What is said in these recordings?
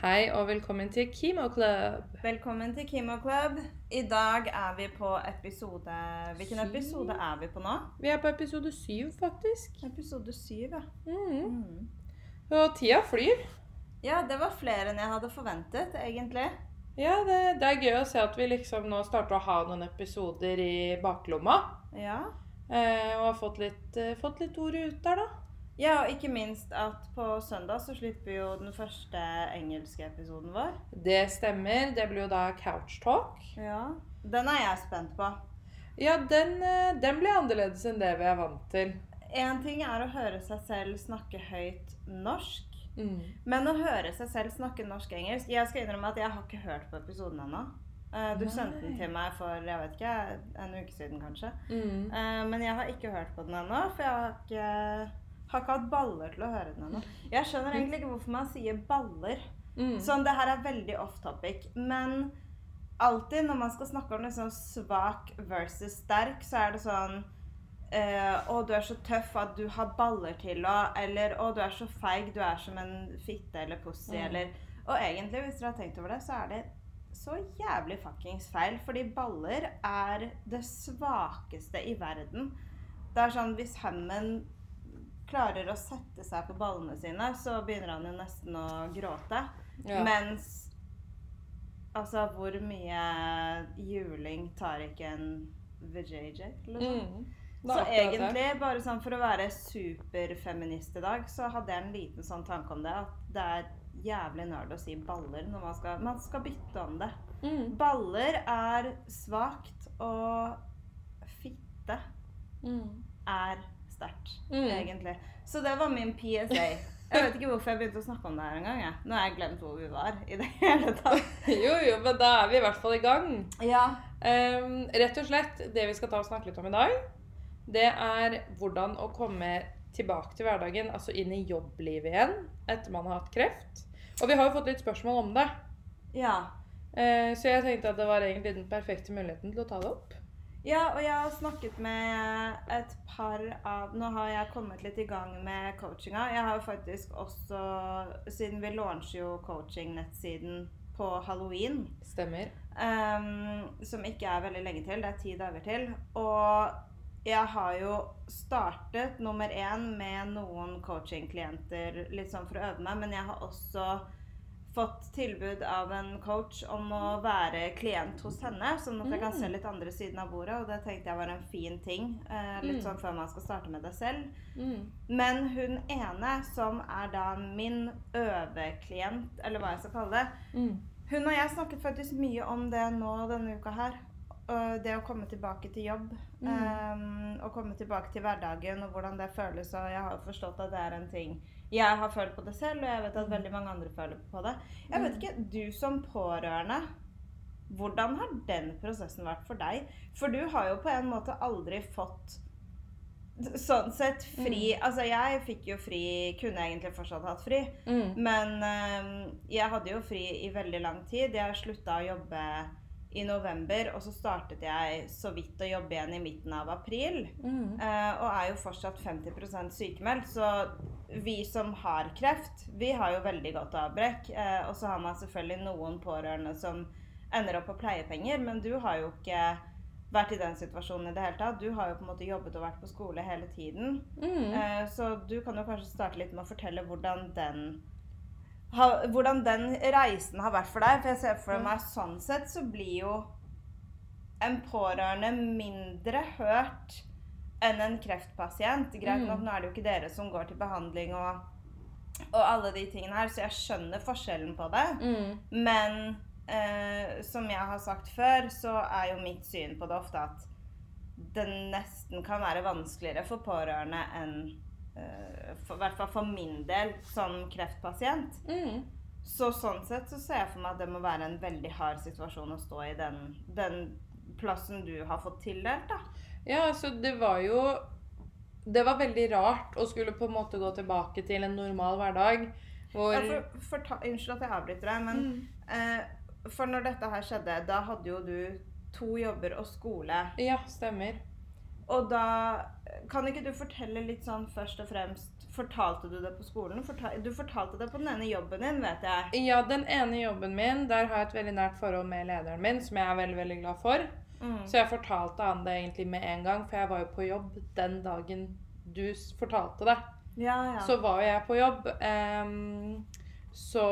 Hei og velkommen til Kimo Club. Velkommen til Kimo Club. I dag er vi på episode Hvilken episode er vi på nå? Vi er på episode syv, faktisk. Episode syv, ja. Mm. Mm. Og tida flyr. Ja, det var flere enn jeg hadde forventet, egentlig. Ja, det, det er gøy å se at vi liksom nå starter å ha noen episoder i baklomma. Ja. Eh, og har fått litt, eh, fått litt ord ut der, da. Ja, og ikke minst at på søndag så slipper jo den første engelske episoden vår. Det stemmer. Det blir jo da Couch Talk. Ja. Den er jeg spent på. Ja, den, eh, den blir annerledes enn det vi er vant til. Én ting er å høre seg selv snakke høyt norsk. Mm. Men å høre seg selv snakke norsk-engelsk Jeg skal innrømme at jeg har ikke hørt på episoden ennå. Eh, Du Nei. sendte den til meg for jeg vet ikke, en uke siden, kanskje. Mm. Eh, Men jeg har ikke hørt på den ennå, for jeg har ikke, har ikke hatt baller til å høre den ennå. Jeg skjønner egentlig ikke hvorfor man sier baller. Mm. Sånn, Det her er veldig off topic. Men alltid når man skal snakke om liksom svak versus sterk, så er det sånn eh, Å, du er så tøff at du har baller til å Eller å, du er så feig, du er som en fitte eller pussy, Mm. eller Og egentlig, hvis dere har tenkt over det, så er det så jævlig fuckings feil. Fordi baller er det svakeste i verden. Det er sånn hvis Hammond klarer å sette seg på ballene sine, så begynner han jo nesten å gråte. Ja. Mens Altså, hvor mye juling tar ikke en VJJ? Liksom? Mm. Så egentlig, bare sånn for å være superfeminist i dag, så hadde jeg en liten sånn tanke om det. At det er jævlig nerd å si baller når man skal Man skal bytte om det. Mm. Baller er svakt, og fitte Mm. er sterkt, Mm. egentlig. Så det var min PSA. Jeg vet ikke hvorfor jeg begynte å snakke om det her engang. Nå har jeg glemt hvor vi var i det hele tatt. Jo, jo, men da er vi i hvert fall i gang. Ja. Um, rett og slett, det vi skal ta og snakke litt om i dag, det er hvordan å komme tilbake til hverdagen, altså inn i jobblivet igjen, etter man har hatt kreft. Og vi har jo fått litt spørsmål om det, ja. Uh, så jeg tenkte at det var egentlig den perfekte muligheten til å ta det opp. Ja, og jeg har snakket med et par av Nå har jeg kommet litt i gang med coachinga. Jeg har jo faktisk også Siden vi launcher jo coaching-nettsiden på halloween, Stemmer. Um, som ikke er veldig lenge til, det er ti dager til. Og jeg har jo startet nummer én med noen coaching-klienter litt sånn for å øve meg, men jeg har også fått tilbud av en coach om å være klient hos henne, sånn at jeg kan se litt andre siden av bordet, og det tenkte jeg var en fin ting. Eh, litt Mm. sånn før man skal starte med det selv. Mm. Men hun ene, som er da min øveklient, eller hva jeg skal kalle det, Mm. hun og jeg snakket faktisk mye om det nå denne uka her. Det å komme tilbake til jobb. Mm. Um, og komme tilbake til hverdagen og hvordan det føles. Og jeg har forstått at det er en ting jeg har følt på det selv, og jeg vet at veldig mange andre føler på det. Jeg vet ikke, du som pårørende, hvordan har den prosessen vært for deg? For du har jo på en måte aldri fått Sånn sett fri Altså, jeg fikk jo fri Kunne egentlig fortsatt hatt fri. Mm. Men øh, jeg hadde jo fri i veldig lang tid. Jeg slutta å jobbe i november, og så startet jeg så vidt å jobbe igjen i midten av april. Mm. Øh, og er jo fortsatt 50% sykemeldt. Så vi som har kreft, vi har jo veldig godt avbrekk. Eh, og så har man selvfølgelig noen pårørende som ender opp på pleiepenger, men du har jo ikke vært i den situasjonen i det hele tatt. Du har jo på en måte jobbet og vært på skole hele tiden. Mm. Eh, Så du kan jo kanskje starte litt med å fortelle hvordan den ha, hvordan den reisen har vært for deg. For jeg ser for meg sånn sett så blir jo en pårørende mindre hørt enn en kreftpasient. Greit Mm. nå er det jo ikke dere som går til behandling og, og alle de tingene her, så jeg skjønner forskjellen på det. Mm. Men eh, som jeg har sagt før, så er jo mitt syn på det ofte at det nesten kan være vanskeligere for pårørende enn eh, for, I hvert fall for min del som kreftpasient. Mm. Så sånn sett så ser jeg for meg at det må være en veldig hard situasjon å stå i den, den plassen du har fått tildelt, da. Ja, altså det var jo Det var veldig rart å skulle på en måte gå tilbake til en normal hverdag. Hvor Ja, for, for ta, unnskyld at jeg avbryter deg, men Mm. eh, For når dette her skjedde, da hadde jo du to jobber og skole. Ja, stemmer. Og da kan ikke du fortelle litt sånn først og fremst Fortalte du det på skolen? Fortal, du fortalte det på den ene jobben din, vet jeg. Ja, den ene jobben min, der har jeg et veldig nært forhold med lederen min, som jeg er veldig, veldig glad for. Mm. Så jeg fortalte han det egentlig med en gang, for jeg var jo på jobb den dagen du fortalte det. Ja, ja. Så var jo jeg på jobb. Um, så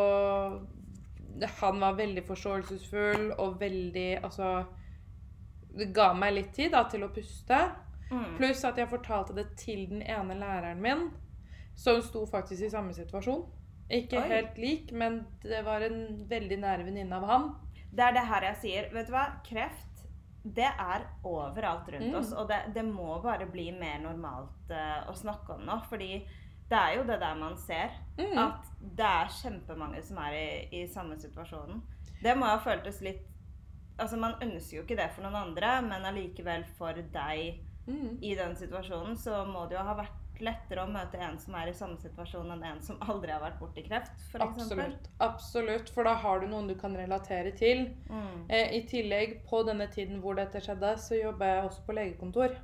han var veldig forståelsesfull og veldig Altså Det ga meg litt tid da, til å puste. mm. Pluss at jeg fortalte det til den ene læreren min, som sto faktisk i samme situasjon. Ikke Oi. helt lik, men det var en veldig nær venninne av han. Det er det her jeg sier. Vet du hva? Kreft, det er overalt rundt Mm. oss. Og det, det må bare bli mer normalt uh, å snakke om nå. Fordi det er jo det der man ser. Mm. At det er kjempemange som er i, i samme situasjonen. Det må ha føltes litt Altså, man ønsker jo ikke det for noen andre, men allikevel for deg Mm. i den situasjonen, så må det jo ha vært lettere å møte en som er i samme situasjon, enn en som aldri har vært borti kreft, for. Absolutt. Absolutt. For da har du noen du kan relatere til. Mm. Eh, I tillegg, på denne tiden hvor dette skjedde, så jobba jeg også på legekontor.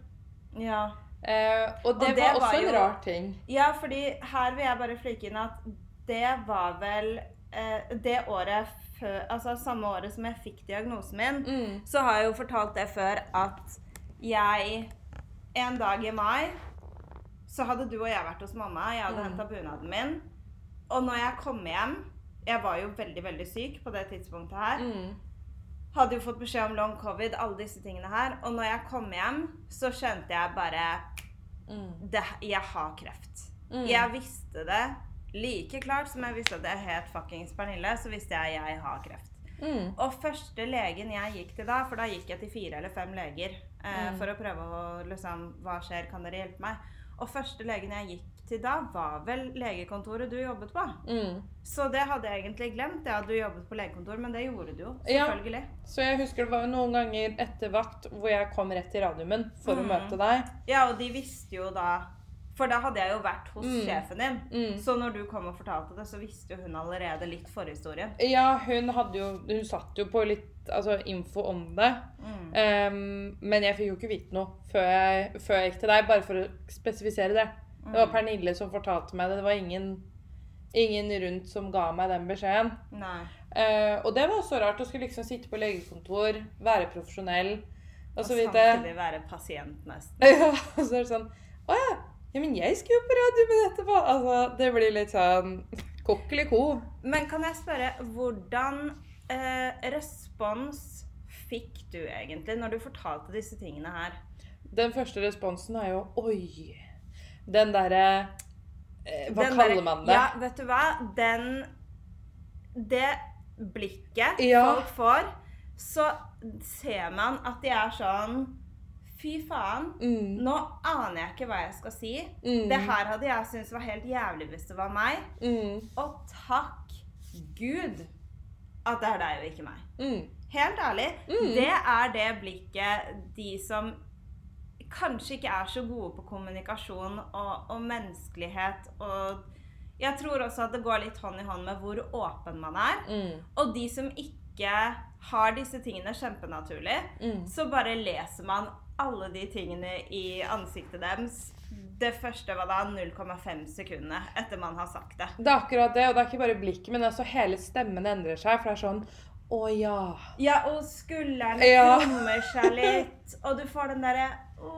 Ja. Eh, og det, Og det var også var en rar ting. Ja, fordi her vil jeg bare flike inn at det var vel eh, det året før Altså samme året som jeg fikk diagnosen min, Mm. så har jeg jo fortalt det før at jeg en dag i mai så hadde du og jeg vært hos mamma. Jeg hadde Mm. henta bunaden min. Og når jeg kom hjem Jeg var jo veldig, veldig syk på det tidspunktet her. Mm. Hadde jo fått beskjed om long covid, alle disse tingene her. Og når jeg kom hjem, så skjønte jeg bare Mm. det, Jeg har kreft. Mm. Jeg visste det like klart som jeg visste at jeg het fuckings Pernille, så visste jeg jeg har kreft. Mm. Og første legen jeg gikk til da, for da gikk jeg til fire eller fem leger eh, Mm. for å prøve å liksom Hva skjer, kan dere hjelpe meg? Og første legen jeg gikk til da, var vel legekontoret du jobbet på. Mm. Så det hadde jeg egentlig glemt, ja, at du jobbet på legekontor, men det gjorde du jo. Ja. Selvfølgelig. Så jeg husker det var noen ganger etter vakt hvor jeg kom rett til radiumen for å Mm. møte deg. Ja, og de visste jo da For da hadde jeg jo vært hos Mm. sjefen din. Mm. Så når du kom og fortalte det, så visste jo hun allerede litt forhistorien. Ja, hun hadde jo Hun satt jo på litt altså, info om det. Mm. Um, men jeg fikk jo ikke vite noe før jeg, før jeg gikk til deg, bare for å spesifisere det. Det var Mm. Pernille som fortalte meg det. Det var ingen, ingen rundt som ga meg den beskjeden. Eh, og det var også rart å skulle liksom sitte på legekontor, være profesjonell og Og så videre. samtidig være pasient, nesten. Ja, så er det sånn Å ja. Ja, men jeg skulle jo på radioen etterpå. Altså, det blir litt sånn kokkelig ko. Men kan jeg spørre, hvordan eh, respons fikk du egentlig når du fortalte disse tingene her? Den første responsen er jo Oi. Den derre eh, Hva Den kaller der- man det? Ja, vet du hva? Den Det blikket Ja. folk får, så ser man at de er sånn Fy faen. Mm, Nå aner jeg ikke hva jeg skal si. mm, Det her hadde jeg syntes var helt jævlig hvis det var meg. mm, Og takk Gud at det er deg og ikke meg. mm, Helt ærlig. Mm. Det er det blikket de som kanskje ikke er så gode på kommunikasjon og, og menneskelighet og Jeg tror også at det går litt hånd i hånd med hvor åpen man er. mm, Og de som ikke har disse tingene kjempenaturlig, så bare leser man alle de tingene i ansiktet deres det første var da 0,5 sekundene etter man har sagt det. Det er akkurat det, og det er ikke bare blikket, men altså hele stemmen endrer seg. For det er sånn Å ja. Ja, og skuldrene Ja. krummer seg litt, og du får den derre Å,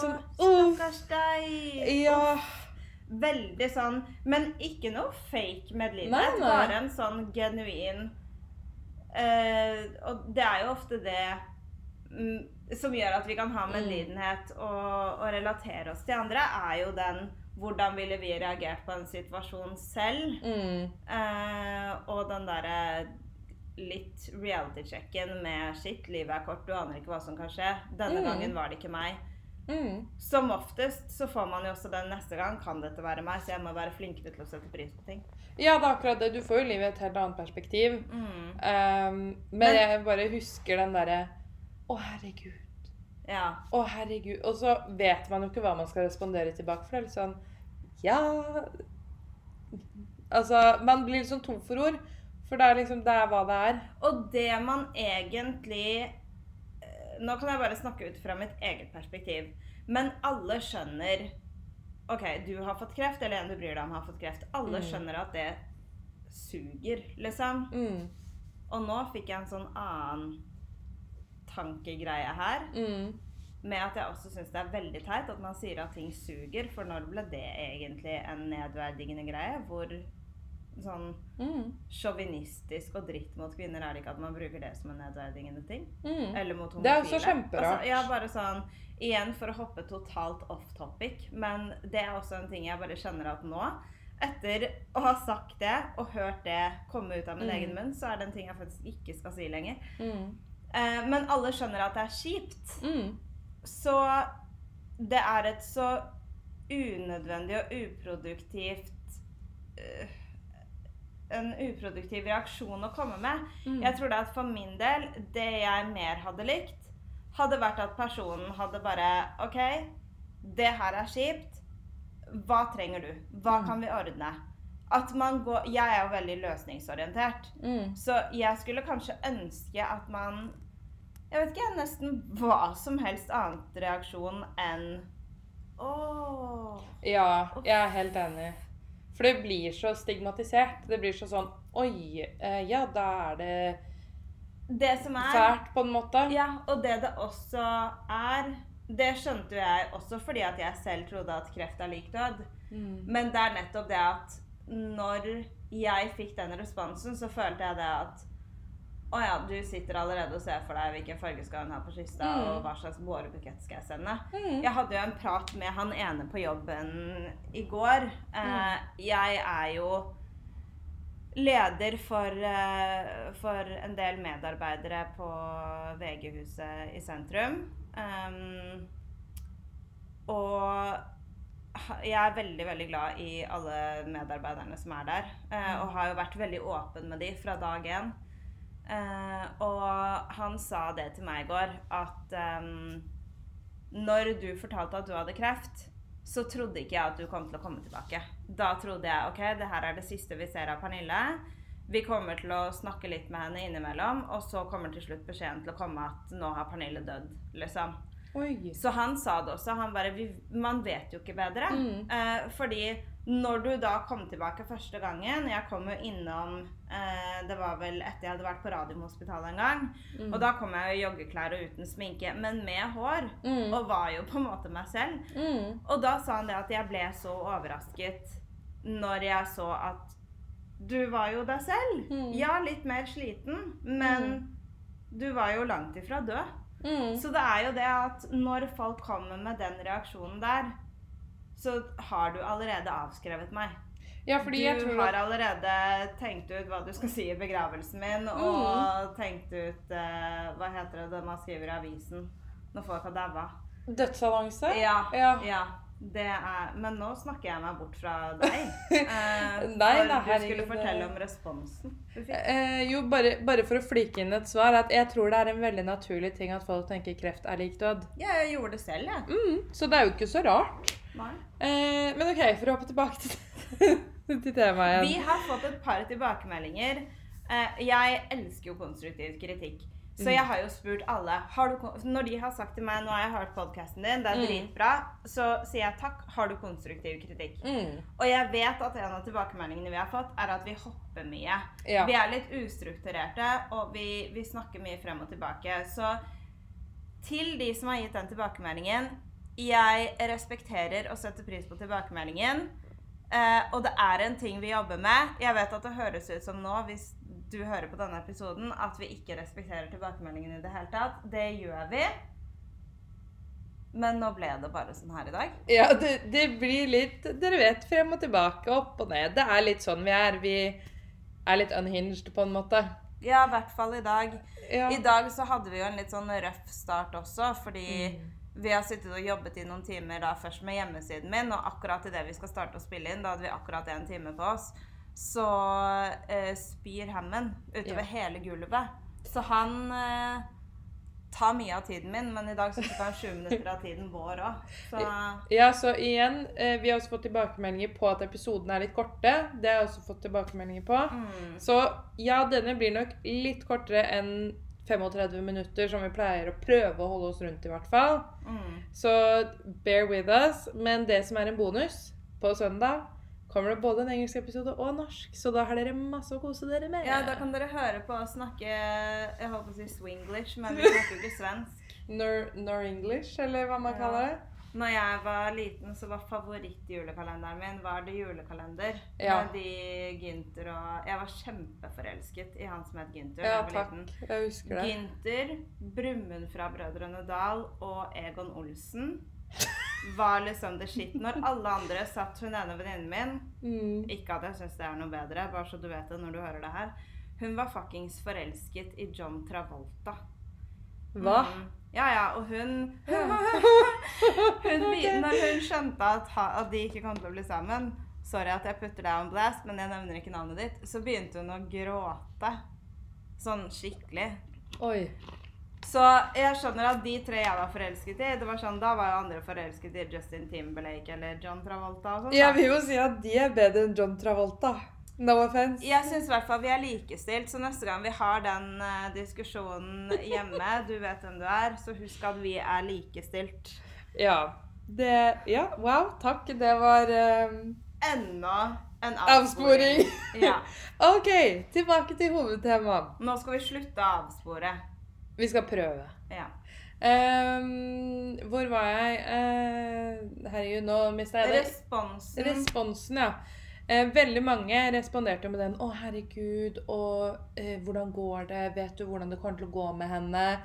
sånn, stakkars deg. Ja. Veldig sånn Men ikke noe fake medlidenhet. Bare en sånn genuin uh, Og det er jo ofte det mm, som gjør at vi kan ha medlidenhet og, og relatere oss til andre, er jo den hvordan ville vi reagert på en situasjon selv? Mm, Eh, og den derre litt reality-checken med shit, livet er kort, du aner ikke hva som kan skje. Denne Mm. gangen var det ikke meg. mm. Som oftest så får man jo også den neste gang. Kan dette være meg? Så jeg må være flinkere til å sette pris på ting. Ja, det er akkurat det. Du får jo livet i et helt annet perspektiv. Mm. Um, men, Men- jeg bare husker den derre Å, herregud. Ja. Å, herregud. Og så vet man jo ikke hva man skal respondere tilbake, for det er litt sånn Ja Altså, man blir liksom tom for ord. For det er liksom Det er hva det er. Og det man egentlig eh, Nå kan jeg bare snakke ut fra mitt eget perspektiv. Men alle skjønner OK, du har fått kreft, eller en du bryr deg om har fått kreft. Alle Mm. skjønner at det suger, liksom. Mm. Og nå fikk jeg en sånn annen tankegreie her. Mm. Med at jeg også syns det er veldig teit at man sier at ting suger. For når ble det egentlig en nedverdigende greie? Hvor sånn Mm. sjåvinistisk og dritt mot kvinner er det ikke at man bruker det som en nedverdigende ting? Mm. Eller mot homofile. Det er også kjemperart. Altså, ja, bare sånn, igjen for å hoppe totalt off topic, men det er også en ting jeg bare kjenner at nå, etter å ha sagt det og hørt det komme ut av min Mm. egen munn, så er det en ting jeg faktisk ikke skal si lenger. Mm. Eh, men alle skjønner at det er kjipt. Mm. Så det er et så unødvendig og uproduktivt uh, En uproduktiv reaksjon å komme med. Mm. Jeg tror det at for min del, det jeg mer hadde likt, hadde vært at personen hadde bare OK, det her er kjipt. Hva trenger du? Hva Mm. kan vi ordne? At man går Jeg er jo veldig løsningsorientert. Mm. Så jeg skulle kanskje ønske at man Jeg vet ikke, nesten hva som helst annet reaksjon enn Åh Ja, jeg er helt enig. For det blir så stigmatisert. Det blir så sånn Oi, eh, ja, da er det Det som er fælt, på en måte. Ja, og det det også er Det skjønte jo jeg også fordi at jeg selv trodde at kreft er lik død. Mm. Men det er nettopp det at når jeg fikk den responsen, så følte jeg det at å ja, du sitter allerede og ser for deg hvilken farge skal hun ha på kista, Mm. og hva slags bårebukett skal jeg sende. Mm. Jeg hadde jo en prat med han ene på jobben i går. Eh, jeg er jo leder for, eh, for en del medarbeidere på VG-huset i sentrum. Um, og jeg er veldig, veldig glad i alle medarbeiderne som er der. eh, og har jo vært veldig åpen med de fra dag én. Eh, og han sa det til meg i går, at um, når du fortalte at du hadde kreft, så trodde ikke jeg at du kom til å komme tilbake. Da trodde jeg ok, det her er det siste vi ser av Pernille. Vi kommer til å snakke litt med henne innimellom, og så kommer til slutt beskjeden til å komme at nå har Pernille dødd. liksom. Oi. Så han sa det også. Han bare Man vet jo ikke bedre. Mm. Eh, fordi når du da kom tilbake første gangen Jeg kom jo innom eh, Det var vel etter jeg hadde vært på Radiumhospitalet en gang. Mm. Og da kom jeg i joggeklær og uten sminke, men med hår. Mm. Og var jo på en måte meg selv. Mm. Og da sa han det at jeg ble så overrasket når jeg så at du var jo deg selv. Mm. Ja, litt mer sliten, men du var jo langt ifra død. Mm. Så det er jo det at når folk kommer med den reaksjonen der, så har du allerede avskrevet meg. Ja, du har allerede tenkt ut hva du skal si i begravelsen min, og tenkt ut uh, Hva heter det man skriver i avisen når folk har daua? Dødsannonse? Ja, Ja. ja. Det er Men nå snakker jeg meg bort fra deg. Eh, Nei, for nei, du skulle fortelle om responsen. Eh, jo, bare, bare for å flike inn et svar, at jeg tror det er en veldig naturlig ting at folk tenker kreft er lik død. Ja, jeg gjorde det selv, jeg. Mm, så det er jo ikke så rart. Eh, men OK, for å hoppe tilbake til, til temaet Vi har fått et par tilbakemeldinger. Eh, jeg elsker jo konstruktiv kritikk. Så Mm. jeg har jo spurt alle har du, Når de har sagt til meg 'Nå har jeg hørt podkasten din, det er Mm. dritbra', så sier jeg takk. Har du konstruktiv kritikk? Mm, Og jeg vet at en av tilbakemeldingene vi har fått, er at vi hopper mye. ja. Vi er litt ustrukturerte, og vi, vi snakker mye frem og tilbake. Så til de som har gitt den tilbakemeldingen Jeg respekterer og setter pris på tilbakemeldingen. Eh, og det er en ting vi jobber med. Jeg vet at det høres ut som nå, hvis du hører på denne episoden, at vi ikke respekterer tilbakemeldingen i det hele tatt. Det gjør vi. Men nå ble det bare sånn her i dag. Ja, det, det blir litt Dere vet, frem og tilbake, opp og ned. Det er litt sånn vi er. Vi er litt unhinged, på en måte. Ja, i hvert fall i dag. Ja. I dag så hadde vi jo en litt sånn røff start også, fordi Mm. vi har sittet og jobbet i noen timer da først med hjemmesiden min, og akkurat idet vi skal starte å spille inn, da hadde vi akkurat en time på oss, så eh, spyr Hammond utover Ja. hele gulvet. Så han eh, tar mye av tiden min, men i dag så tok han 20 minutter av tiden vår òg. Så Ja, så igjen, eh, vi har også fått tilbakemeldinger på at episodene er litt korte. Det har jeg også fått tilbakemeldinger på. mm, Så ja, denne blir nok litt kortere enn 35 minutter, som vi pleier å prøve å holde oss rundt i hvert fall. Mm. Så bear with us. Men det som er en bonus, på søndag kommer det både en engelsk episode og en norsk. Så da har dere masse å kose dere med. Ja, da kan dere høre på oss snakke Jeg holdt på å si swinglish, men vi snakker jo ikke svensk. Nor, nor eller hva man Ja. kaller det. Når jeg var liten, så var favorittjulekalenderen min var det julekalender. Ja. Med de Gynter og Jeg var kjempeforelsket i han som het Gynter. Ja, takk. liten. Jeg husker det. Gynter, Brumund fra Brødrene Dal og Egon Olsen var liksom the shit. Når alle andre satt hun ene venninnen min Mm. Ikke at jeg syns det er noe bedre, bare så du vet det når du hører det her. Hun var fuckings forelsket i John Travolta. Hva? Mm. Ja, ja, og hun, hun, hun. Når hun skjønte at, at de ikke kom til å bli sammen Sorry at jeg putter deg on blast, men jeg nevner ikke navnet ditt. Så begynte hun å gråte. Sånn skikkelig. Oi. Så jeg skjønner at de tre jeg var forelsket i det var sånn, Da var jo andre forelsket i Justin Timberlake eller John Travolta. og sånt. Jeg vil jo si at de er bedre enn John Travolta. No offense. Jeg syns i hvert fall vi er likestilt, så neste gang vi har den uh, diskusjonen hjemme, du vet hvem du er, så husk at vi er likestilt. Ja. Det Ja, wow. Takk. Det var uh... Enda en Avsporing. avsporing. Ja. OK, tilbake til hovedtemaet. Nå skal vi slutte å avspore. Vi skal prøve. Ja. Um, hvor var jeg? Uh, herregud, nå mista jeg det. Responsen Responsen, ja. Uh, veldig mange responderte med den 'Å, herregud', og uh, 'Hvordan går det? Vet du hvordan det kommer til å gå med henne?'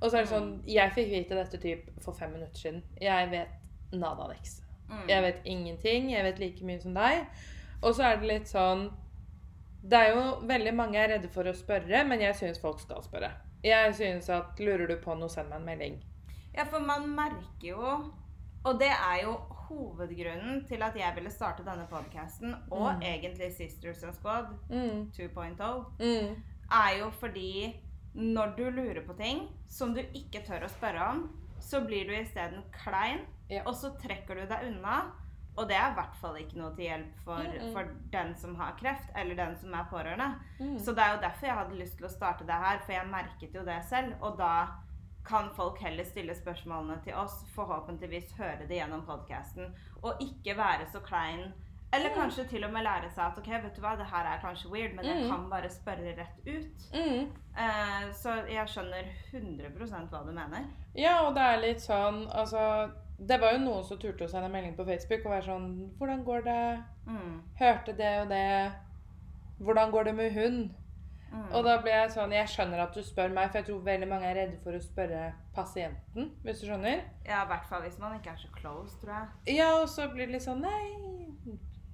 Og så er det sånn Jeg fikk vite dette typ for fem minutter siden. Jeg vet nada niks. mm. Jeg vet ingenting. Jeg vet like mye som deg. Og så er det litt sånn Det er jo veldig mange er redde for å spørre, men jeg syns folk skal spørre. Jeg syns at lurer du på noe, send meg en melding. Ja, for man merker jo Og det er jo hovedgrunnen til at jeg ville starte denne podkasten, og Mm. egentlig Sisters and Squad Mm, 2.0, mm, er jo fordi når du lurer på ting som du ikke tør å spørre om, så blir du isteden klein, Ja. og så trekker du deg unna. Og det er i hvert fall ikke noe til hjelp for, Mm-mm. for den som har kreft, eller den som er pårørende. mm. Så det er jo derfor jeg hadde lyst til å starte det her, for jeg merket jo det selv. Og da kan folk heller stille spørsmålene til oss, forhåpentligvis høre det gjennom podkasten, og ikke være så klein. Eller Mm. kanskje til og med lære seg at ok, vet du hva, det her er kanskje weird, men jeg Mm. kan bare spørre rett ut. Mm. Eh, så jeg skjønner 100% hva du mener. Ja, og det er litt sånn Altså, det var jo noen som turte å sende melding på Facebook og være sånn 'Hvordan går det? Mm. Hørte det og det? Hvordan går det med hun? Mm. Og da ble jeg sånn Jeg skjønner at du spør meg, for jeg tror veldig mange er redde for å spørre pasienten, hvis du skjønner. Ja, i hvert fall hvis man ikke er så close, tror jeg. Ja, og så blir det litt sånn Nei,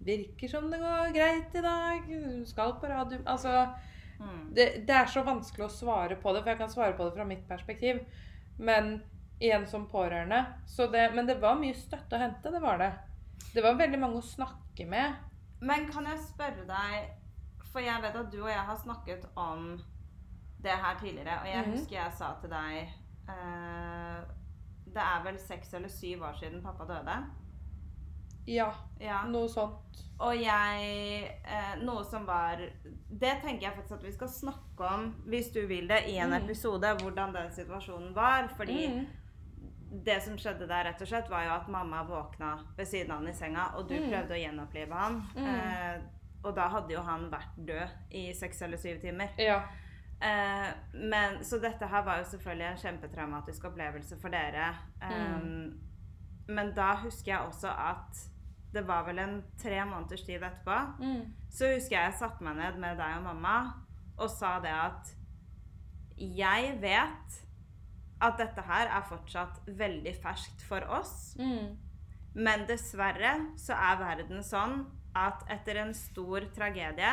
virker som det går greit i dag. Skal på radio Altså, Mm. det, det er så vanskelig å svare på det, for jeg kan svare på det fra mitt perspektiv. Men igjen som pårørende. Så det, men det var mye støtte å hente, det var det. Det var veldig mange å snakke med. Men kan jeg spørre deg For jeg vet at du og jeg har snakket om det her tidligere, og jeg mm. husker jeg sa til deg eh, Det er vel seks eller syv år siden pappa døde? Ja, Ja. noe sånt. Og jeg eh, Noe som var Det tenker jeg faktisk at vi skal snakke om, hvis du vil det, i en Mm. episode. Hvordan den situasjonen var. Fordi Mm. det som skjedde der, rett og slett, var jo at mamma våkna ved siden av han i senga, og du Mm. prøvde å gjenopplive han. Mm. Eh, og da hadde jo han vært død i seks eller syv timer. Ja. Eh, men, så dette her var jo selvfølgelig en kjempetraumatisk opplevelse for dere. Eh, Mm. Men da husker jeg også at det var vel en tre måneders tid etterpå. Mm. Så husker jeg jeg satte meg ned med deg og mamma og sa det at jeg vet at dette her er fortsatt veldig ferskt for oss. Mm. Men dessverre så er verden sånn at etter en stor tragedie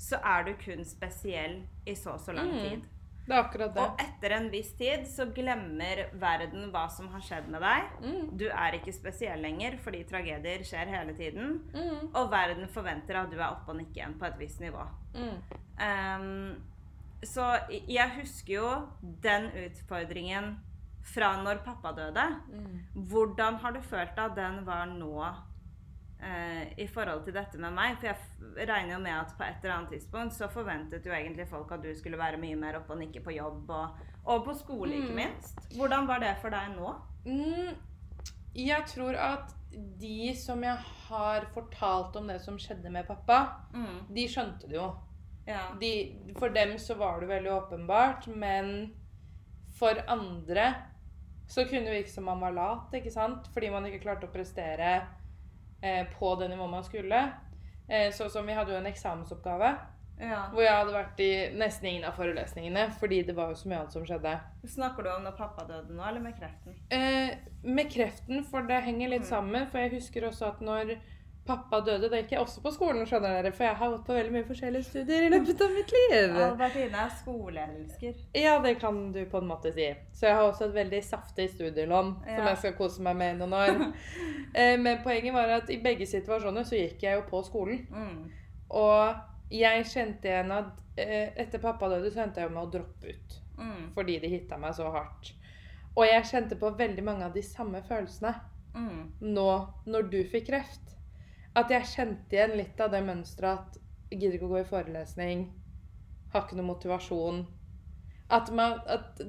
så er du kun spesiell i så og så lang Mm. Det er akkurat det. Og etter en viss tid så glemmer verden hva som har skjedd med deg. Mm. Du er ikke spesiell lenger fordi tragedier skjer hele tiden. Mm. Og verden forventer at du er oppe og nikker igjen på et visst nivå. Mm. Um, så jeg husker jo den utfordringen fra når pappa døde. Mm. Hvordan har du følt at den var nå i forhold til dette med meg. For jeg regner jo med at på et eller annet tidspunkt så forventet jo egentlig folk at du skulle være mye mer oppe og nikke på jobb, og, og på skole, ikke Mm. minst. Hvordan var det for deg nå? Mm, jeg tror at de som jeg har fortalt om det som skjedde med pappa, Mm. de skjønte det jo. Ja. De, for dem så var det veldig åpenbart, men for andre så kunne det virke som man var lat, ikke sant? Fordi man ikke klarte å prestere eh, på det nivået man skulle. Eh, så som vi hadde jo en eksamensoppgave ja. hvor jeg hadde vært i nesten ingen av forelesningene fordi det var jo så mye annet som skjedde. Snakker du om når pappa døde nå, eller med kreften? Eh, med kreften, for det henger litt Mm. sammen. For jeg husker også at når pappa døde Da gikk jeg også på skolen, skjønner dere, for jeg har gått på veldig mye forskjellige studier i løpet av mitt liv. Albertine er skoleelsker. Ja, det kan du på en måte si. Så jeg har også et veldig saftig studielån som jeg skal kose meg med i noen år. Eh, Men poenget var at i begge situasjoner så gikk jeg jo på skolen. Mm. Og jeg kjente igjen at eh, etter pappa døde, så endte jeg jo med å droppe ut. Mm. Fordi de hitta meg så hardt. Og jeg kjente på veldig mange av de samme følelsene Mm. nå når du fikk kreft. At jeg kjente igjen litt av det mønsteret at jeg gidder ikke å gå i forelesning. Har ikke noe motivasjon. At, man, at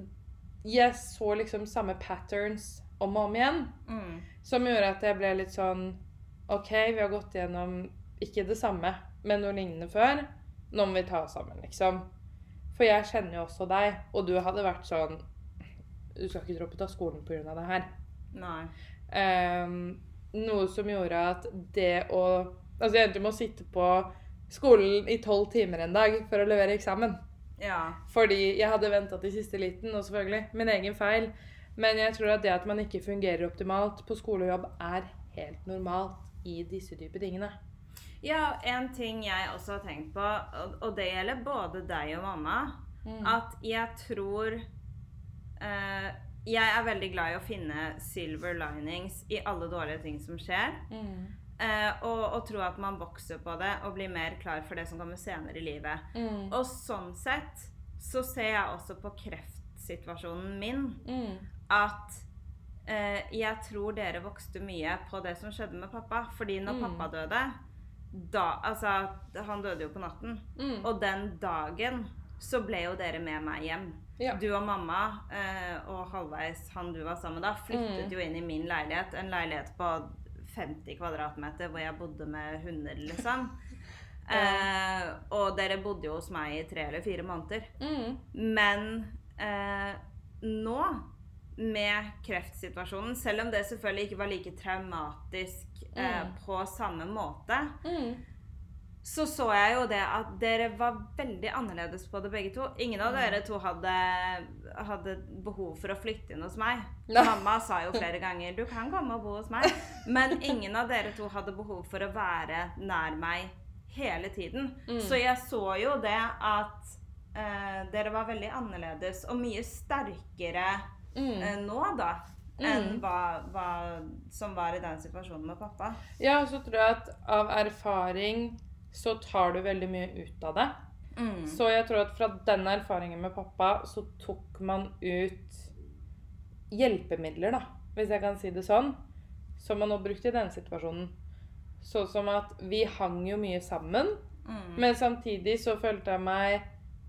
jeg så liksom samme patterns om og om igjen. Mm. Som gjorde at jeg ble litt sånn OK, vi har gått gjennom ikke det samme, men noe lignende før. Nå må vi ta oss sammen, liksom. For jeg kjenner jo også deg, og du hadde vært sånn Du skal ikke droppe ut av skolen pga. det her. Nei. Ehm, noe som gjorde at det å Altså, jeg endte med å sitte på skolen i tolv timer en dag for å levere eksamen. Ja. Fordi jeg hadde venta til siste liten, og selvfølgelig min egen feil. Men jeg tror at det at man ikke fungerer optimalt på skole og jobb, er helt normalt i disse type tingene. Ja, en ting jeg også har tenkt på, og- det gjelder både deg og mamma, at jeg tror eh, Jeg er veldig glad i å finne silver linings i alle dårlige ting som skjer. Mm. eh, og, og tro at man vokser på det og blir mer klar for det som kommer senere i livet. Mm. Og sånn sett så ser jeg også på kreftsituasjonen min Mm. at eh, jeg tror dere vokste mye på det som skjedde med pappa. Fordi når Mm. pappa døde da, Altså, han døde jo på natten. Mm. Og den dagen så ble jo dere med meg hjem. Ja. Du og mamma eh, og halvveis han du var sammen med da, flyttet Mm. jo inn i min leilighet. En leilighet på 50 kvadratmeter hvor jeg bodde med hunder, liksom. Eh, og dere bodde jo hos meg i tre eller fire måneder. Mm. Men eh, nå, med kreftsituasjonen, selv om det selvfølgelig ikke var like traumatisk eh, Mm. på samme måte, Mm. Så så jeg jo det at dere var veldig annerledes på det begge to. Ingen av Mm. dere to hadde, hadde behov for å flytte inn hos meg. Nei. Mamma sa jo flere ganger 'du kan komme og bo hos meg', men ingen av dere to hadde behov for å være nær meg hele tiden. Mm. Så jeg så jo det at eh, dere var veldig annerledes og mye sterkere Mm. eh, nå, da. Enn Mm. hva, hva som var i den situasjonen med pappa. Ja, og så tror jeg at av erfaring så tar du veldig mye ut av det. Mm. Så jeg tror at fra den erfaringen med pappa, så tok man ut hjelpemidler, da, hvis jeg kan si det sånn, som man nå brukte i denne situasjonen. Sånn som at vi hang jo mye sammen, Mm. men samtidig så følte jeg meg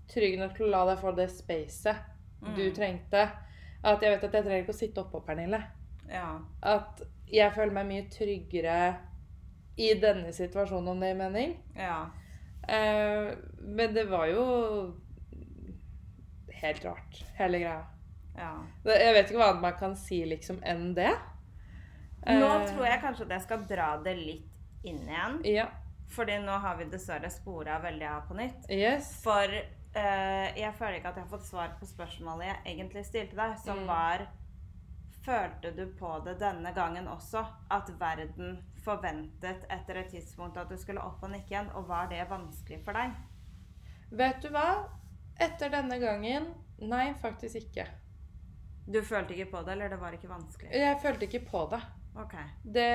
trygg nok til å la deg få det spacet du Mm. trengte. At jeg vet at jeg trenger ikke å sitte oppå, Pernille. Ja. At jeg føler meg mye tryggere i denne situasjonen, om det gir mening. Ja. Eh, men det var jo helt rart, hele greia. ja. Jeg vet ikke hva annet man kan si liksom enn det. Nå Eh, tror jeg kanskje at jeg skal dra det litt inn igjen. Ja. Fordi nå har vi dessverre spora veldig av på nytt. Yes. For eh, jeg føler ikke at jeg har fått svar på spørsmålet jeg egentlig stilte deg, som Mm. var Følte du på det denne gangen også? At verden forventet etter et tidspunkt at du skulle opp og nikke igjen? Og var det vanskelig for deg? Vet du hva? Etter denne gangen Nei, faktisk ikke. Du følte ikke på det, eller det var ikke vanskelig? Jeg følte ikke på det. Okay. det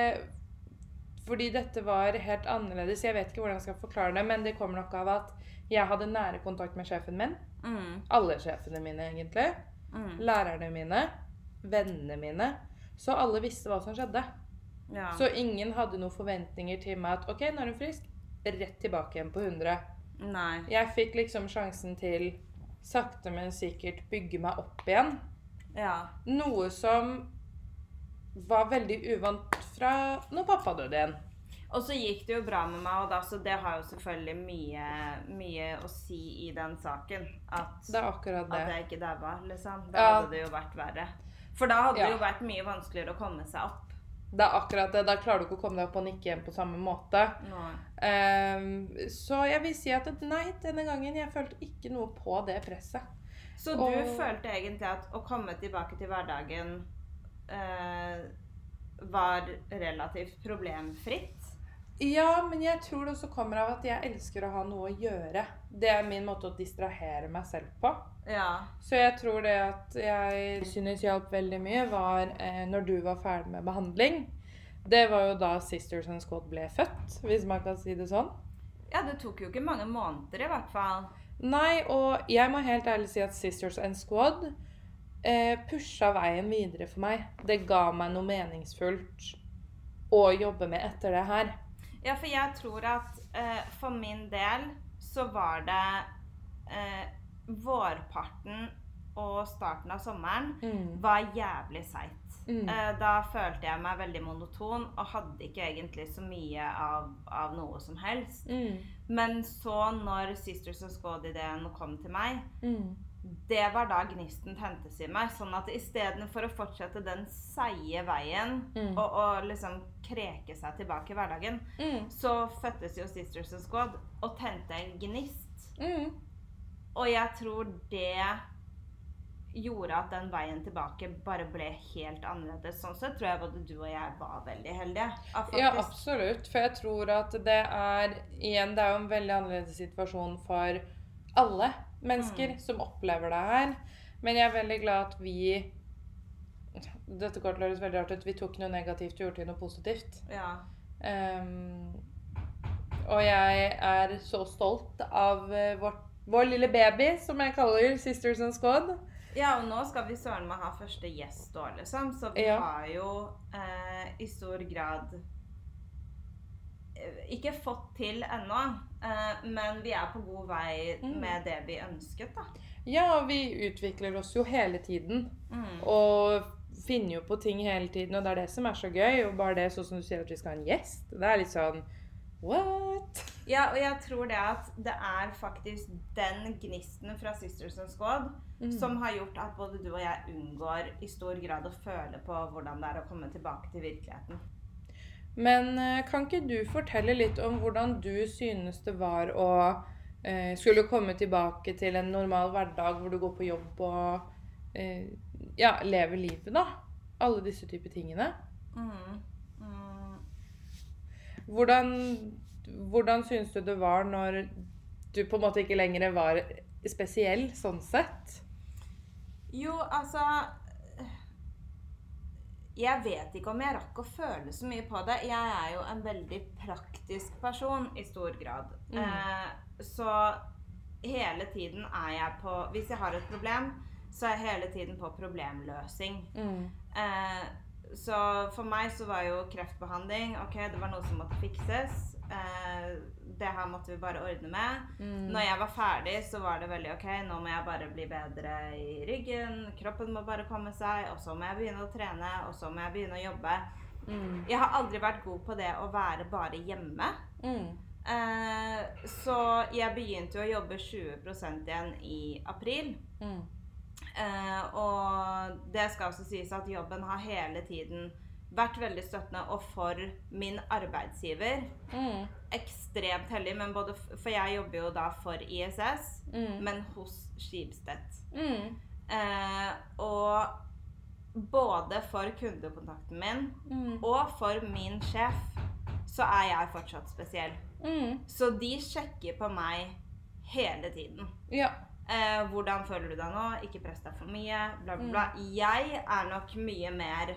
fordi dette var helt annerledes. Jeg vet ikke hvordan jeg skal forklare det, men det kommer nok av at jeg hadde nære kontakt med sjefen min. Mm. Alle sjefene mine, egentlig. Mm. Lærerne mine. Vennene mine. Så alle visste hva som skjedde. Ja. Så ingen hadde noen forventninger til meg at OK, nå er hun frisk. Rett tilbake igjen på 100. Nei. Jeg fikk liksom sjansen til sakte, men sikkert bygge meg opp igjen. Ja. Noe som var veldig uvant fra når pappa døde igjen. Og så gikk det jo bra med meg, og da, så det har jo selvfølgelig mye, mye å si i den saken. At, Det er akkurat at jeg ikke daua, liksom. Da Ja. hadde det jo vært verre. For da hadde Ja. det jo vært mye vanskeligere å komme seg opp. Det er akkurat det. Da klarer du ikke å komme deg opp og nikke igjen på samme måte. Ehm, så jeg vil si at nei, denne gangen jeg følte ikke noe på det presset. Så du Og- følte egentlig at å komme tilbake til hverdagen uh, var relativt problemfritt? Ja, men jeg tror det også kommer av at jeg elsker å ha noe å gjøre. Det er min måte å distrahere meg selv på. Ja. Så jeg tror det at jeg synes hjalp veldig mye, var eh, når du var ferdig med behandling. Det var jo da Sisters and Squad ble født, hvis man kan si det sånn. Ja, det tok jo ikke mange måneder i hvert fall. Nei, og jeg må helt ærlig si at Sisters and Squad eh, pusha veien videre for meg. Det ga meg noe meningsfullt å jobbe med etter det her. Ja, for jeg tror at eh, for min del så var det eh, Vårparten og starten av sommeren Mm. var jævlig seigt. Mm. Eh, da følte jeg meg veldig monoton og hadde ikke egentlig så mye av, av noe som helst. Mm. Men så, når Sisters of Squad-ideen kom til meg, Mm. Det var da gnisten tentes i meg. Sånn at istedenfor å fortsette den seige veien Mm. og, og liksom kreke seg tilbake i hverdagen, Mm. så fødtes jo Sisters and Squad og tente en gnist. Mm. Og jeg tror det gjorde at den veien tilbake bare ble helt annerledes. Sånn sett tror jeg både du og jeg var veldig heldige. Ja, Ja, absolutt. For jeg tror at det er Igjen, det er jo en veldig annerledes situasjon for alle mennesker Mm. som opplever det her. Men jeg er veldig glad at vi Dette går til å høres veldig rart ut. Vi tok noe negativt og gjorde til noe positivt. Ja. Um, og jeg er så stolt av vår, vår lille baby, som jeg kaller Sisters and Squad. ja, og nå skal vi søren meg ha første gjest òg, liksom. Så vi Ja. har jo eh, i stor grad eh, ikke fått til ennå, eh, men vi er på god vei Mm. med det vi ønsket, da. Ja, vi utvikler oss jo hele tiden. Mm. Og finner jo på ting hele tiden, og det er det som er så gøy. Og bare det sånn som du sier at vi skal ha en gjest, det er litt sånn What? Ja, og jeg tror det at det er faktisk den gnisten fra Sisters and Squad Mm. som har gjort at både du og jeg unngår i stor grad å føle på hvordan det er å komme tilbake til virkeligheten. Men eh, kan ikke du fortelle litt om hvordan du synes det var å eh, skulle komme tilbake til en normal hverdag hvor du går på jobb og eh, ja, lever livet, da? Alle disse typer tingene. Mm. Mm. Hvordan, hvordan synes du det var når du på en måte ikke lenger var spesiell sånn sett? Jo, altså Jeg vet ikke om jeg rakk å føle så mye på det. Jeg er jo en veldig praktisk person i stor grad. Mm. Eh, så hele tiden er jeg på Hvis jeg har et problem, så er jeg hele tiden på problemløsing. Mm. Eh, så for meg så var jo kreftbehandling Ok, det var noe som måtte fikses. Eh, det her måtte vi bare ordne med. Mm. Når jeg var ferdig, så var det veldig ok, nå må jeg bare bli bedre i ryggen. Kroppen må bare komme seg, og så må jeg begynne å trene, og så må jeg begynne å jobbe. Mm. Jeg har aldri vært god på det å være bare hjemme. Mm. Eh, så jeg begynte jo å jobbe 20% igjen i april. Mm. Eh, og det skal også sies at jobben har hele tiden vært veldig støttende, og for min arbeidsgiver Mm. ekstremt heldig, men både for jeg jobber jo da for ISS, Mm. men hos Skibstedt. Mm. Eh, og både for kundekontakten min Mm. og for min sjef så er jeg fortsatt spesiell. Mm. Så de sjekker på meg hele tiden. Ja. Eh, hvordan føler du deg nå? Ikke press deg for mye. Bla, bla, bla. Jeg er nok mye mer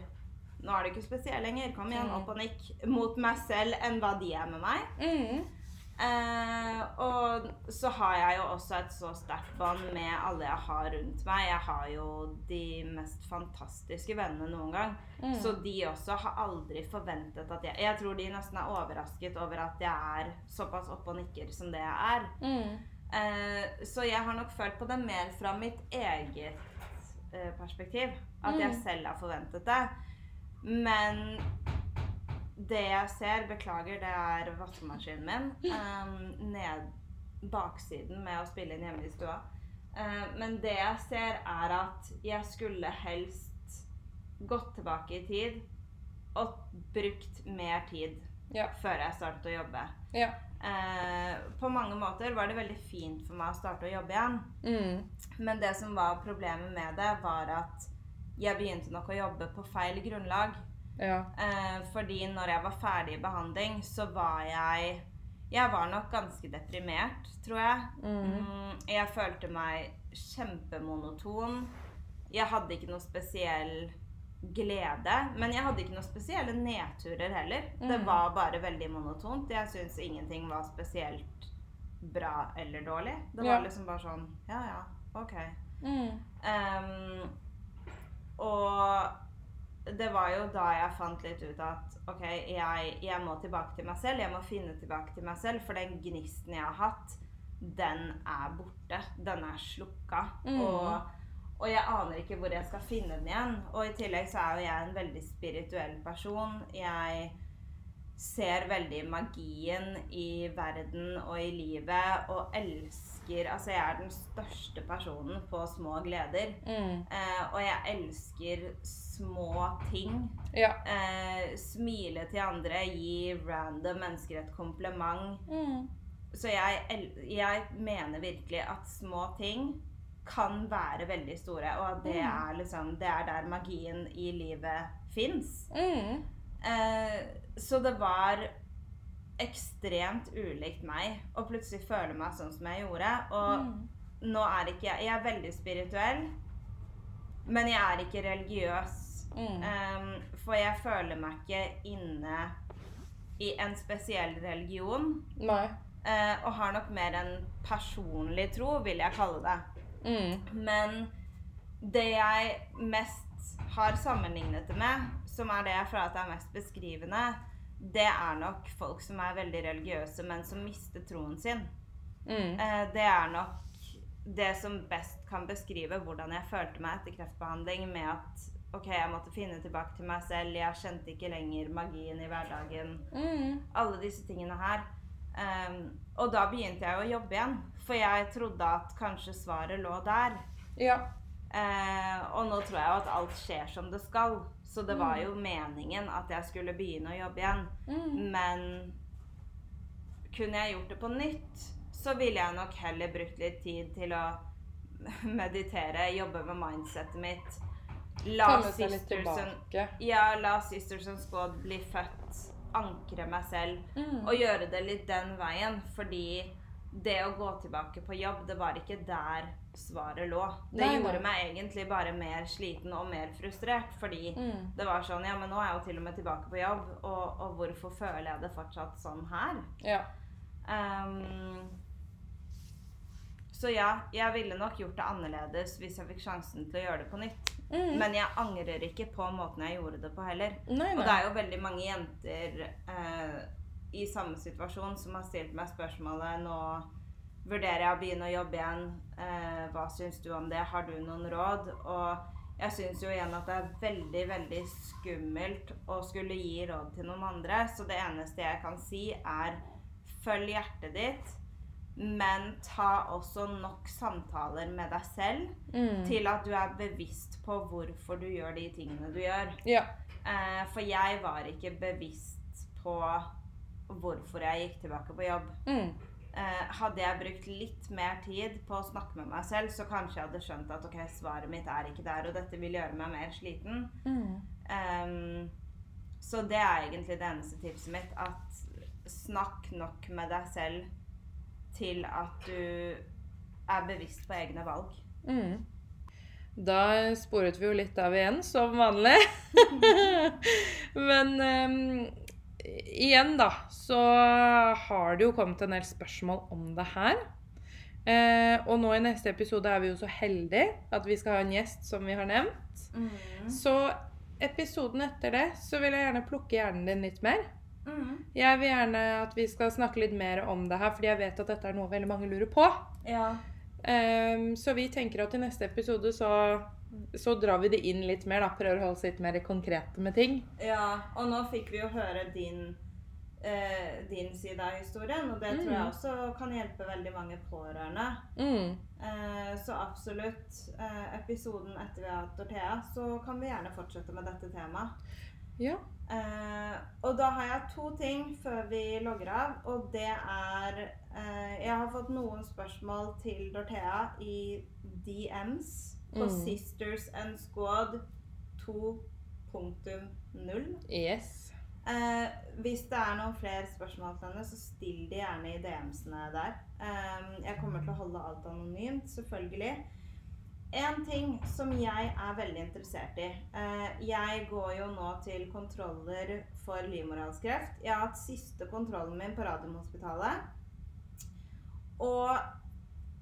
Nå er du ikke spesiell lenger. Kom igjen, Mm. opp og nikk. Mot meg selv enn hva de er med meg. Mm. Eh, og så har jeg jo også et så sterkt bånd med alle jeg har rundt meg. Jeg har jo de mest fantastiske vennene noen gang. Mm. Så de også har aldri forventet at jeg Jeg tror de nesten er overrasket over at jeg er såpass oppe og nikker som det jeg er. Mm. Eh, så jeg har nok følt på det mer fra mitt eget eh, perspektiv. At jeg Mm. selv har forventet det. Men det jeg ser Beklager, det er vaskemaskinen min. Um, ned baksiden med å spille inn hjemme i stua. Uh, men det jeg ser, er at jeg skulle helst gått tilbake i tid og brukt mer tid Ja. før jeg startet å jobbe. Ja. Uh, på mange måter var det veldig fint for meg å starte å jobbe igjen. Mm. Men det som var problemet med det, var at jeg begynte nok å jobbe på feil grunnlag. Ja. Eh, fordi når jeg var ferdig i behandling, så var jeg Jeg var nok ganske deprimert, tror jeg. Mm. Mm, jeg følte meg kjempemonoton. Jeg hadde ikke noe spesiell glede. Men jeg hadde ikke noe spesielle nedturer heller. Det Mm. var bare veldig monotont. Jeg syns ingenting var spesielt bra eller dårlig. Det var Ja. liksom bare sånn Ja, ja, OK. Mm. Ehm, og det var jo da jeg fant litt ut at OK, jeg, jeg må tilbake til meg selv. Jeg må finne tilbake til meg selv, for den gnisten jeg har hatt, den er borte. Den er slukka. Mm. Og, og jeg aner ikke hvor jeg skal finne den igjen. Og i tillegg så er jo jeg en veldig spirituell person. Jeg ser veldig magien i verden og i livet og elsker Altså, jeg er den største personen på små gleder. Mm. Eh, og jeg elsker små ting. Ja. Eh, smile til andre, gi random mennesker et kompliment. Mm. Så jeg, jeg mener virkelig at små ting kan være veldig store, og at det Mm. er liksom Det er der magien i livet fins. Mm. Eh, så det var ekstremt ulikt meg å plutselig føle meg sånn som jeg gjorde. Og Mm. nå er ikke jeg Jeg er veldig spirituell, men jeg er ikke religiøs. Mm. Um, for jeg føler meg ikke inne i en spesiell religion. Nei. Uh, og har nok mer en personlig tro, vil jeg kalle det. Mm. Men det jeg mest har sammenlignet det med, som er det jeg føler at er mest beskrivende, det er nok folk som er veldig religiøse, men som mister troen sin. Mm. Eh, det er nok det som best kan beskrive hvordan jeg følte meg etter kreftbehandling, med at ok, jeg måtte finne tilbake til meg selv, jeg kjente ikke lenger magien i hverdagen. Mm. Alle disse tingene her. Um, og da begynte jeg å jobbe igjen, for jeg trodde at kanskje svaret lå der. Ja. Uh, og nå tror jeg jo at alt skjer som det skal. Så det var jo meningen at jeg skulle begynne å jobbe igjen. Mm. Men kunne jeg gjort det på nytt, så ville jeg nok heller brukt litt tid til å meditere, jobbe med mindsetet mitt. La Komme seg litt Sisters and, tilbake. ja, la Sisterson Squad bli født. Ankre meg selv. Mm. Og gjøre det litt den veien. Fordi det å gå tilbake på jobb, det var ikke der svaret lå. Det Nei, nei. gjorde meg egentlig bare mer sliten og mer frustrert. Fordi Mm. det var sånn Ja, men nå er jeg jo til og med tilbake på jobb, og, og hvorfor føler jeg det fortsatt sånn her? Ja. Um, så ja, jeg ville nok gjort det annerledes hvis jeg fikk sjansen til å gjøre det på nytt. Mm. Men jeg angrer ikke på måten jeg gjorde det på heller. Nei, Og det er jo veldig mange jenter eh, i samme situasjon som har stilt meg spørsmålet Nå vurderer jeg å begynne å jobbe igjen. Eh, hva syns du om det? Har du noen råd? Og jeg syns jo igjen at det er veldig, veldig skummelt å skulle gi råd til noen andre. Så det eneste jeg kan si, er følg hjertet ditt. Men ta også nok samtaler med deg selv Mm. til at du er bevisst på hvorfor du gjør de tingene du gjør. Ja. Eh, for jeg var ikke bevisst på hvorfor jeg gikk tilbake på jobb. Mm. Eh, hadde jeg brukt litt mer tid på å snakke med meg selv, så kanskje jeg hadde skjønt at ok, svaret mitt er ikke der, og dette vil gjøre meg mer sliten. Mm. Um, så det er egentlig det eneste tipset mitt. At snakk nok med deg selv til at du er bevisst på egne valg. Mm. Da sporet vi jo litt av igjen, som vanlig. Men ehm, igjen, da, så har det jo kommet en del spørsmål om det her. Eh, og nå i neste episode er vi jo så heldige at vi skal ha en gjest som vi har nevnt. Mm. Så episoden etter det så vil jeg gjerne plukke hjernen din litt mer. Mm. Jeg vil gjerne at vi skal snakke litt mer om det her, fordi jeg vet at dette er noe veldig mange lurer på. Ja. Eh, så vi tenker at i neste episode så, så drar vi det inn litt mer, da. Prøver å holde oss litt mer konkrete med ting. ja. Og nå fikk vi jo høre din, eh, din side av historien, og det tror jeg Mm. også kan hjelpe veldig mange pårørende. Mm. Eh, så absolutt. Eh, episoden etter vi har hatt Dorthea, så kan vi gjerne fortsette med dette temaet. Ja. Eh, og da har jeg to ting før vi logger av, og det er eh, Jeg har fått noen spørsmål til Dorthea i DMs på Mm. Sisters and Squad 2.0. Yes. Eh, hvis det er noen flere spørsmål til henne, så still de gjerne i DM-ene der. Eh, jeg kommer til å holde alt anonymt, selvfølgelig. En ting som jeg er veldig interessert i eh, Jeg går jo nå til kontroller for livmorhalskreft. Jeg har hatt siste kontrollen min på Radiumhospitalet. Og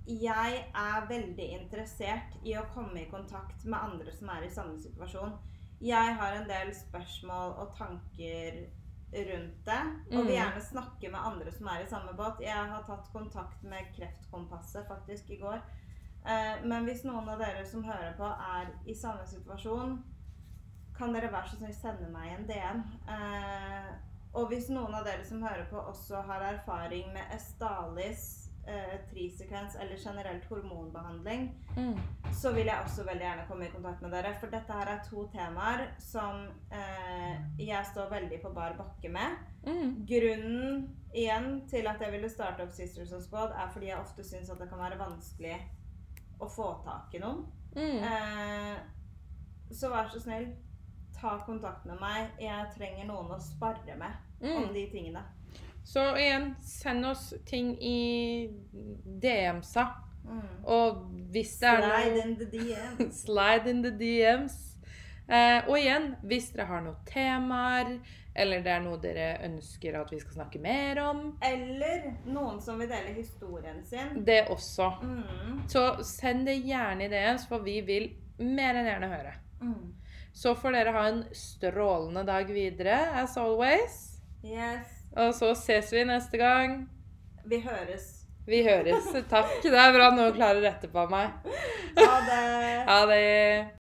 jeg er veldig interessert i å komme i kontakt med andre som er i samme situasjon. Jeg har en del spørsmål og tanker rundt det, og vil Mm. gjerne snakke med andre som er i samme båt. Jeg har tatt kontakt med Kreftkompasset faktisk i går. Eh, Men hvis noen av dere som hører på, er i samme situasjon, kan dere være så snill sende meg en DM. Eh, Og hvis noen av dere som hører på, også har erfaring med Estalis, eh, trisekvens eller generelt hormonbehandling, Mm. så vil jeg også veldig gjerne komme i kontakt med dere. For dette her er to temaer som eh, jeg står veldig på bar bakke med. Mm. Grunnen igjen til at jeg ville starte opp Sisters of Squad, er fordi jeg ofte syns at det kan være vanskelig å få tak i noen. Mm. Eh, så vær så snill, ta kontakt med meg. Jeg trenger noen å spare med om Mm. de tingene. Så igjen, send oss ting i DM-sa. Mm. Og hvis det er Slide in the DMs. Slide in the DMs. Eh, og igjen, hvis dere har noen temaer, eller det er noe dere ønsker at vi skal snakke mer om, Eller noen som vil dele historien sin. det også. Mm. Så send det gjerne i DMs, for vi vil mer enn gjerne høre. Mm. Så får dere ha en strålende dag videre, as always. Yes. Og så ses vi neste gang. Vi høres. Vi høres. Takk. Det er bra noen klarer rette på meg. Ha det. Ha det.